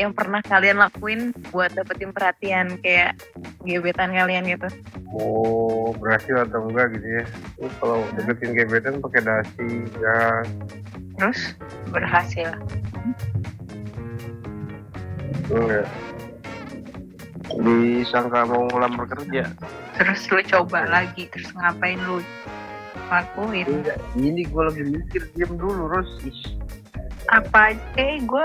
yang pernah kalian lakuin buat dapetin perhatian kayak gebetan kalian gitu? Oh, berhasil atau enggak gitu ya. Terus kalau deketin gebetan pakai dasi ya Terus berhasil. enggak. Disangka mau ngelamar kerja. Terus lu coba lagi. Terus ngapain lu lakuin? Enggak. Ini gue lagi mikir diam dulu, Ros. Ih, Apa aja? Kayak gue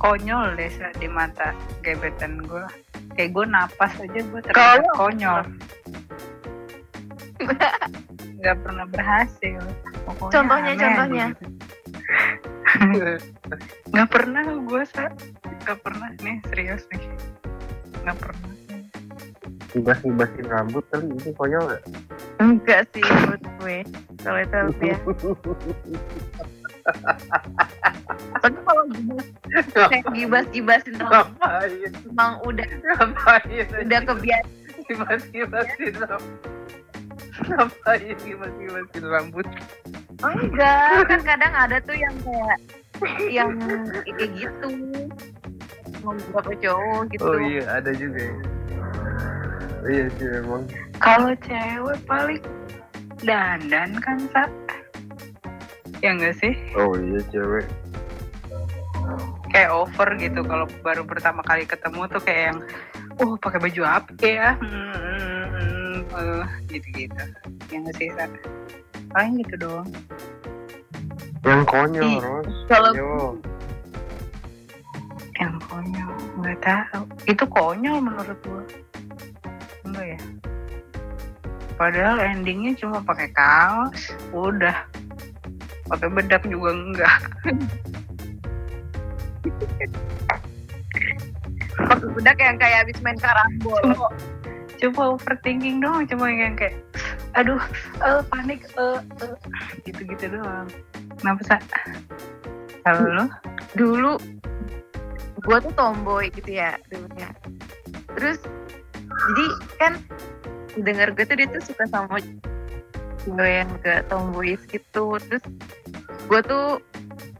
konyol deh Sa, di mata gebetan gue. Kayak gue napas aja gue terlihat Kalau- konyol. Gak pernah berhasil. Pokoknya Contohnya, aneh contohnya. gitu. Gak pernah gue sa Gak pernah nih serius nih Gak pernah Ngibas-ngibasin rambut kan itu konyol nggak? Enggak sih menurut gue. Kalau itu ya. Soalnya kalau gibas, kayak gibas-gibasin rambut Ngapain? emang udah Ngapain? udah kebiasaan. Ngibas-ngibasin rambut. Ngapain ngibas-ngibasin rambut? Enggak, kan kadang ada tuh yang kayak yang kayak gitu. Beberapa cowok gitu. Oh iya, ada juga ya. Iya sih memang. Kalau cewek paling Dandan kan sa Ya enggak sih Oh iya cewek. Kayak over gitu. Kalau baru pertama kali ketemu tuh kayak yang Oh pakai baju apa ya? Hmm, hmm, hmm, eh, Gitu-gitu. Ya enggak sih Paling gitu doang. Yang konyol, Ih, Ros. kalau-. Yang konyol Nggak tahu. Itu konyol menurut gua. Enggak ya? Padahal endingnya cuma pakai kaos Udah. Pakai bedak juga enggak Pakai bedak yang kayak habis main karambol. Cuma, overthinking doang Cuma yang kayak Aduh eh, panik eh, eh. Gitu-gitu doang Kenapa sa? Kalau lu? Dulu gue tuh tomboy gitu ya dulunya. Terus jadi kan dengar gue tuh dia tuh suka sama cewek yang agak tomboy gitu. Terus gue tuh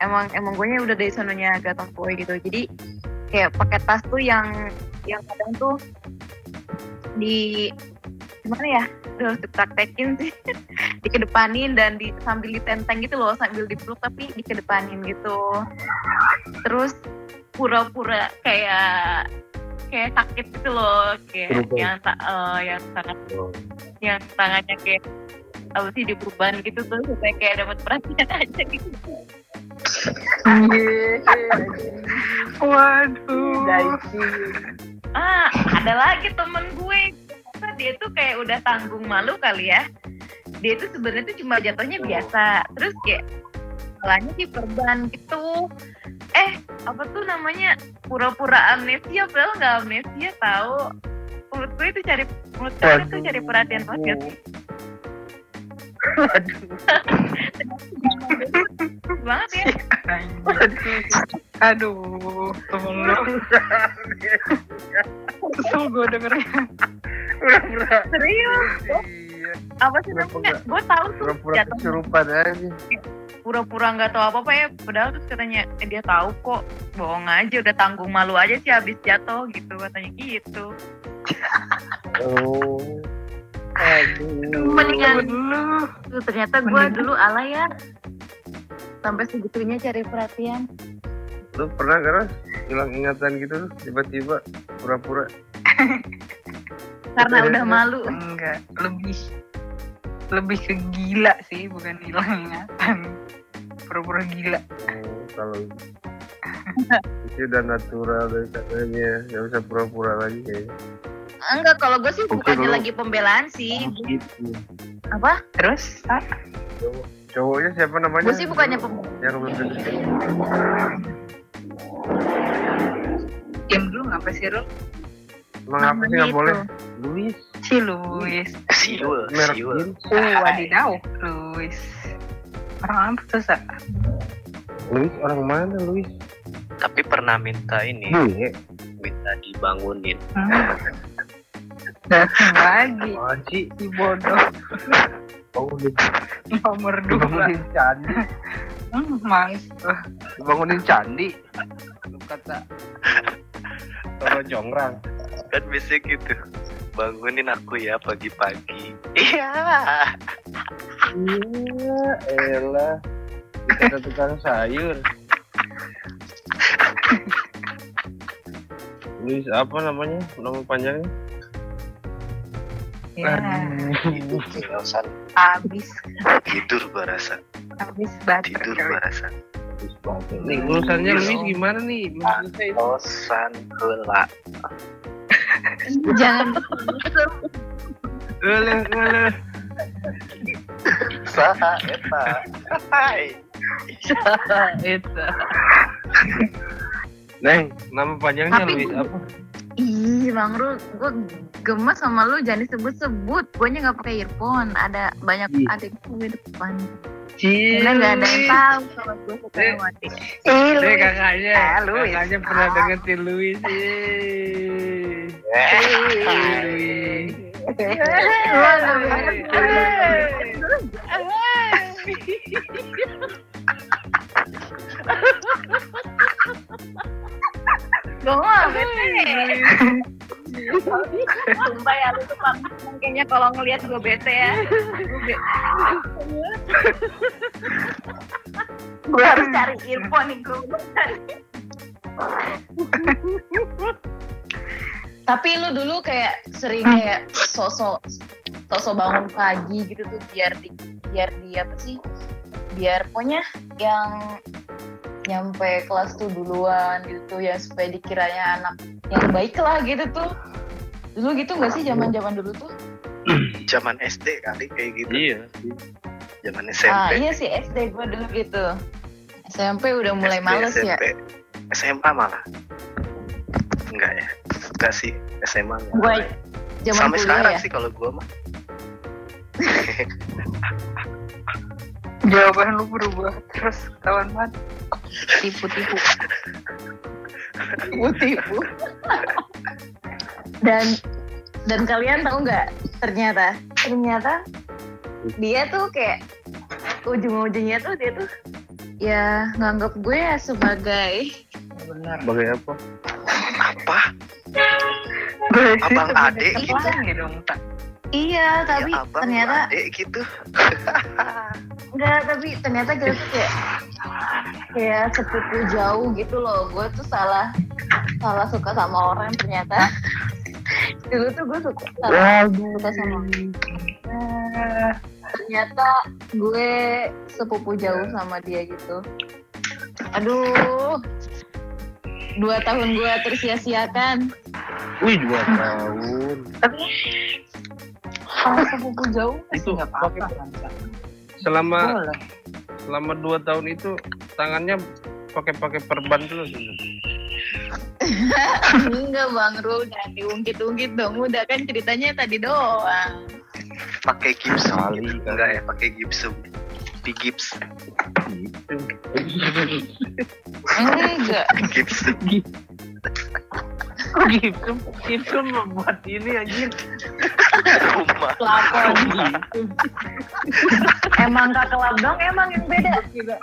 emang emang gue udah dari sononya agak tomboy gitu. Jadi kayak pakai tas tuh yang yang kadang tuh di gimana ya harus dipraktekin sih dikedepanin dan di sambil ditenteng gitu loh sambil dipeluk tapi dikedepanin gitu terus pura-pura kayak kayak sakit gitu loh kayak Berubah. yang eh, yang sangat Oh. yang tangannya kayak apa sih di gitu tuh supaya kayak dapat perhatian aja gitu Waduh. Ah ada lagi temen gue. Dia tuh kayak udah tanggung malu kali ya? Dia tuh sebenarnya tuh cuma jatuhnya biasa. Terus kayak salahnya sih perban gitu. Eh apa tuh namanya? Pura-pura amnesia padahal nggak amnesia tahu menurut gue itu cari menurut gue itu Waduh. cari perhatian banget sih banget ya. Aduh Temen lu. Kesel gue dengernya. Pura-pura. serius? Iya. apa sih namanya? Gue tahu tuh Pura-pura kesurupan aja. pura-pura nggak tahu apa apa ya. Padahal terus katanya eh, dia tahu kok. Bohong aja udah tanggung malu aja sih habis jatuh gitu. Katanya gitu. Oh. Aduh. Mendingan- Lu. Tuh, ternyata gue dulu alay ya sampai segitunya cari perhatian. Lu pernah kan hilang ingatan gitu tuh, tiba-tiba pura-pura. Karena udah malu. Enggak Lebih Lebih ke gila sih Bukan hilang ingatan. Pura-pura gila. Oh, kalau itu udah natural dari katanya nggak usah pura-pura lagi kayaknya. Enggak kalau gue sih bukannya lagi pembelaan sih. Gitu. Apa? Terus? Sa? Cowok- cowoknya siapa namanya? Gue sih bukannya pembelaan yang belum Diam dulu ngapa sih Rul? emang apa sih nggak boleh? Luis. Si Luis. Siul, merek siul. jeans Oh wadidaw Luis. Orang apa tuh Sa? Luis orang mana Luis? Tapi pernah minta ini, gue minta dibangunin. Hmm. Lagi sih Si bodoh oh udah Nomor dua dibangunin candi Hmm. Bangunin candi. Lu kata. Toro Jongrang. Kan biasanya gitu. Bangunin aku ya pagi-pagi. Iya. Iya, elah. Kita ada tukang sayur. Luis apa namanya? Nama panjangnya? Ya, habis tidur gua rasa. habis baterai. Tidur gua rasa. Nih, urusannya Luis gimana nih? Kosan gula. Jangan Oleh, oleh. Saha eta. Hai. Itu. Neng, nama panjangnya Luis apa? Ih, Bang Rul, gue gemes sama lu jangan disebut-sebut. Gue nya nggak pakai earphone. Ada banyak Ih. adik gue di depan. Cili. Karena nggak ada yang tahu kalau gue suka Eh. sama dia. Ih, Deh kakaknya, Ah, Luis. kakaknya pernah Ah. deketin Luis. Yeay. Luis. Gue bete. Sumpah ya lu tuh Bang. kayaknya kalau ngelihat gue bete ya. Gue harus cari earphone nih gue. Tapi lu dulu kayak sering kayak sosok sosok bangun pagi gitu tuh biar di biar di apa sih? Biar pokoknya yang nyampe kelas tuh duluan gitu ya supaya dikiranya anak yang baik lah gitu tuh. Dulu gitu nggak sih zaman-zaman dulu tuh? Zaman SD kali kayak gitu. Iya. Zaman Ah SMP. iya sih SD gue dulu gitu. SMP udah mulai SD, males ya. SMP. SMA malah. Enggak ya. Enggak sih. SMA enggak. Gue zaman Sampai sekarang ya. sih kalau gua mah. Jawaban lu berubah terus kawan banget. Tipu-tipu. tipu-tipu. dan dan kalian tahu nggak ternyata ternyata dia tuh kayak ujung-ujungnya tuh dia tuh ya nganggap gue ya sebagai Benar. Sebagai apa? Apa? Abang adek gitu. iya tapi ya, abang ternyata adek gitu. enggak tapi ternyata kita tuh kayak kayak sepupu jauh gitu loh. Gue tuh salah salah suka sama orang ternyata. Dulu tuh gue suka salah suka sama ternyata gue sepupu jauh sama dia gitu. Aduh. Dua tahun gue tersia-siakan. Wih, dua tahun. Tapi kalau sepupu jauh Itu nggak apa-apa? Selama Boleh. selama dua tahun itu tangannya pakai pakai perban terus. enggak bang Rul jangan diungkit-ungkit dong udah kan ceritanya tadi doang Pakai gips. Kali. Enggak ya, pakai gips. Di gips. Gitu. enggak Gips. Kok gitu? Gitu membuat ini anjir. Rumah. pelakon Gitu. emang kak kelab dong emang yang beda Kira,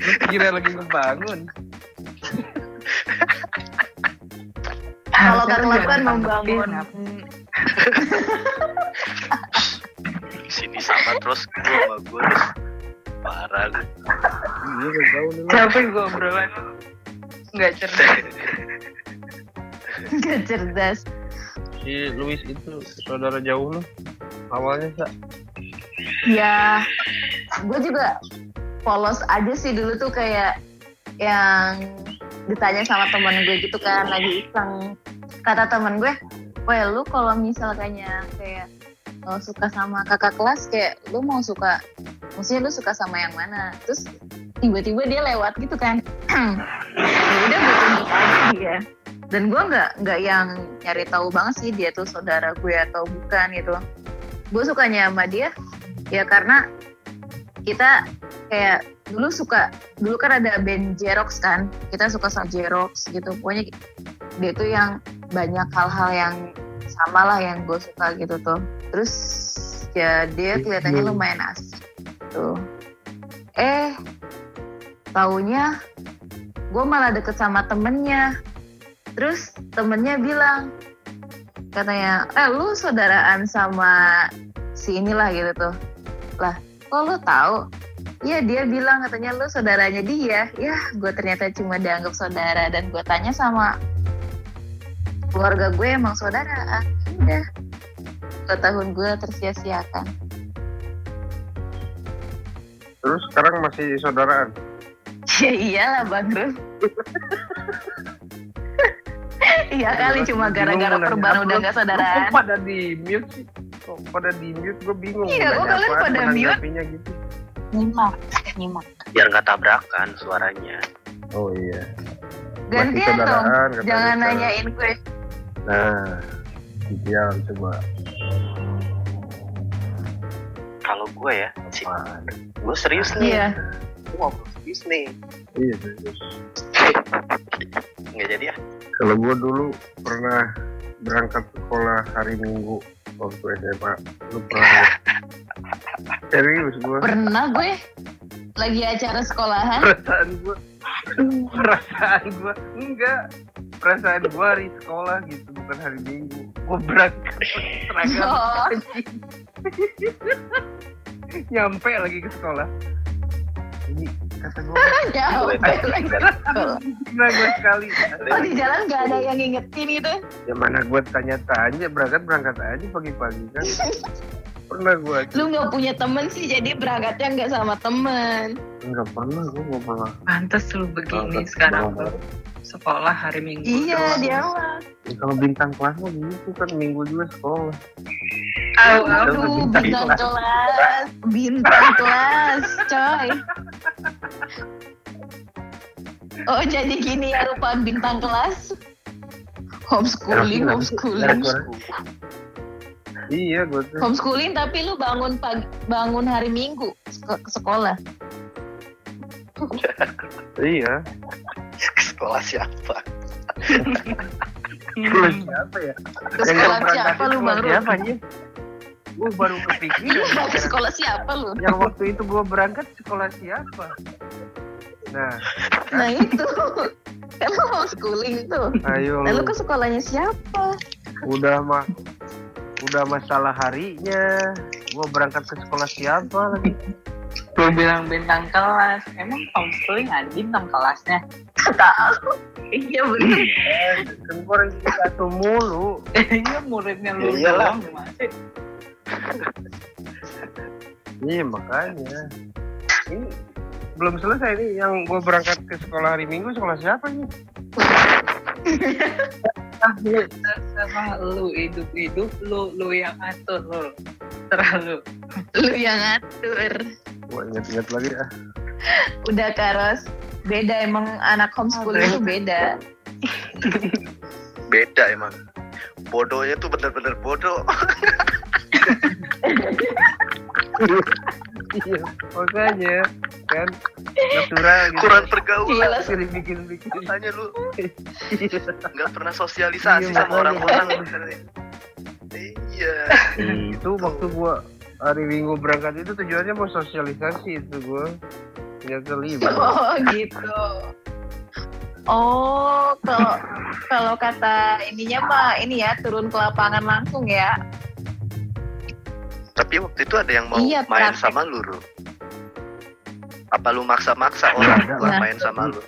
lu kira lagi ngebangun. kalau kelab jangan kan membangun? Sini sama terus gua sama gua terus parah lu. Iya, gak. Capek gue obrolan. Nggak cerdas. Gak cerdas. Si Luis itu saudara jauh lu. Awalnya sa. ya gue juga polos aja sih dulu tuh kayak yang ditanya sama temen gue gitu kan lagi iseng. Kata temen gue Weh lu kalau misalnya kayak lo suka sama kakak kelas kayak lu mau suka maksudnya lu suka sama yang mana? Terus tiba-tiba dia lewat gitu kan. Ya udah gue tunjuk aja dia dan gue nggak nggak yang nyari tahu banget sih dia tuh saudara gue atau bukan gitu. Gue sukanya sama dia ya karena kita kayak dulu suka dulu kan ada band Jerox kan kita suka sama Jerox gitu. Pokoknya dia tuh yang banyak hal-hal yang sama lah yang gue suka gitu tuh. Terus ya dia kelihatannya lumayan asik gitu. Eh taunya gue malah deket sama temennya terus temennya bilang katanya eh lu saudaraan sama si inilah gitu tuh. Lah kok lu tahu? Iya dia bilang katanya lu saudaranya dia. Ya gue ternyata cuma dianggap saudara dan gue tanya sama keluarga gue emang saudara ah, udah dua tahun gue tersia-siakan. Terus sekarang masih saudaraan. ya iyalah bang Rus Iya kali cuma gara-gara perban udah apa. nggak Kok pada di mute sih? Kok pada di mute? Gue bingung. Iya, kok kalian pada mute? gitu. nyimak nyimak Biar nggak tabrakan suaranya. Oh iya. Gantian dong. Jangan Rita. nanyain gue. Nah, ideal coba. Kalau gue ya, sih, gue serius nih. Iya. Gue mau nih. Iya serius. Nggak jadi ya? Kalau gue dulu pernah berangkat sekolah hari Minggu waktu SMA. Lu pernah? Serius gue. Pernah gue lagi acara sekolahan. Perasaan gue. Perasaan gue. Enggak. Perasaan gue hari sekolah gitu. Bukan hari Minggu. Gue berangkat seragam. Oh, Nyampe lagi ke sekolah. Ini kata gue. jauh gue sekali. Oh di jalan nggak ada yang ngingetin gitu. Ya mana gue tanya-tanya. Berangkat berangkat aja pagi-pagi kan. Pernah gue. Lu nggak punya temen sih, jadi berangkatnya nggak sama temen. Enggak pernah. Gue nggak pernah. pantes lu begini sekarang bareng-bareng. sekolah hari minggu Iya dia mah. Ya, kalau bintang kelas mah gitu kan minggu juga sekolah. Au. Aduh, bintang bintang kelas. kelas, bintang kelas, coy. Oh jadi gini ya rupa bintang kelas. Homeschooling, homeschooling? Iya gue tuh. homeschooling tapi lu bangun pagi, bangun hari Minggu ke, ke sekolah. Iya. Ke sekolah siapa? Gue siapa ya? Ke sekolah siapa lu bang Ru? Siapa aja? Gue baru Iya, kepikiran. ke sekolah siapa lu? Yang waktu itu gue berangkat sekolah siapa? Nah, Nah itu, kan lu homeschooling tuh. ayo Lalu lu. ke sekolahnya siapa? udah mah udah masalah harinya. Gue berangkat ke sekolah siapa lagi? Lu bilang bintang kelas, emang homeschooling ada bintang kelasnya? Tahu. Iya bener. Eh, kan gue orang satu mulu. Iya muridnya lu Ya iyalah. doang gimana sih? Iya makanya. Ini belum selesai nih yang gue berangkat ke sekolah hari Minggu sekolah siapa nih? Ah, lu sama lu hidup-hidup lu lu yang atur lu. Terah lu. Lu yang ngatur. Gue inget-inget lagi ah. Udah Karos. Beda emang anak homeschooling tuh beda. Beda emang. Bodohnya tuh bener-bener bodoh. Iya, makanya kan natural gitu. Kurang pergaulan. Gila. Sering bikin bikin. Makanya lu Iya. nggak pernah sosialisasi Iya, sama orang-orang. Iya. itu waktu gua hari Minggu berangkat itu tujuannya mau sosialisasi itu gua ternyata libur. Oh gitu. Oh, kalau kalau kata ininya mah ini ya turun ke lapangan langsung ya. Tapi waktu itu ada yang mau Iya, main praktek. sama lu, Ru. Apa lu maksa-maksa orang buat Nah. main sama lu?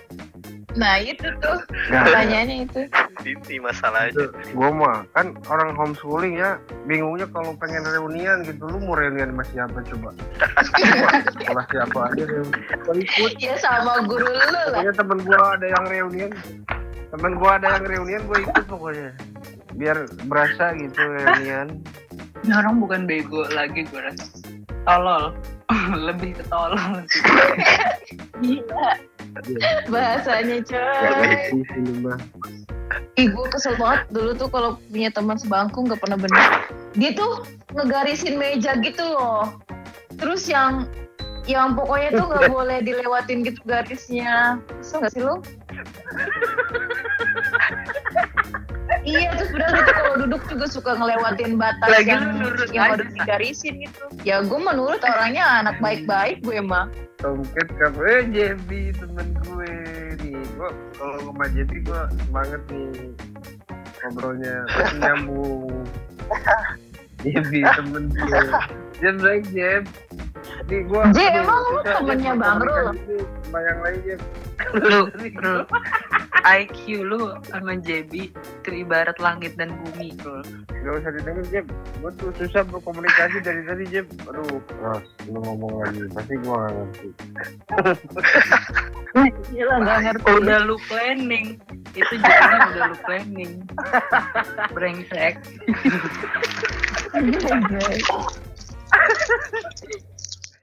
Nah itu tuh Nah, pertanyaannya itu. Ini masalahnya. itu gua mah kan orang homeschooling ya bingungnya kalau pengen reunian gitu lu mau reunian sama siapa coba sekolah siapa aja reunian Ya sama guru lu lah. pokoknya temen gua ada yang reunian temen gua ada yang reunian gua ikut pokoknya biar berasa gitu reunian orang bukan bego lagi gue rasa. Tolol. Lebih ke tolol sih. Gila bahasanya ya coy. Ih gue kesel banget dulu tuh kalau punya teman sebangku nggak pernah bener. Dia tuh ngegarisin meja gitu loh. Terus yang yang pokoknya tuh nggak boleh dilewatin gitu garisnya. Kesel nggak sih lo? iya terus padahal dia tuh kalau duduk juga suka ngelewatin batas Lagi yang lu yang harus digarisin gitu. Ya gue menurut orangnya anak baik-baik gue emang. Tomcat kamu eh JB temen gue. Nih gua kalau sama JB gua semangat nih ngobrolnya. Pasti nyambung. JB temen gue. Jeb baik Jeb Nih gua J, aduh, emang lu Jeb, temennya Bang Rul? sama yang lain Jeb lu bro IQ lu sama JB itu ibarat langit dan bumi. Bro Gak usah didengar Jeb Gue tuh susah berkomunikasi dari tadi Jeb Aduh. Ros lu ngomong lagi Pasti gua gak ngerti. Gila nggak ngerti. udah lu planning. Itu jadinya udah lu planning. Brengsek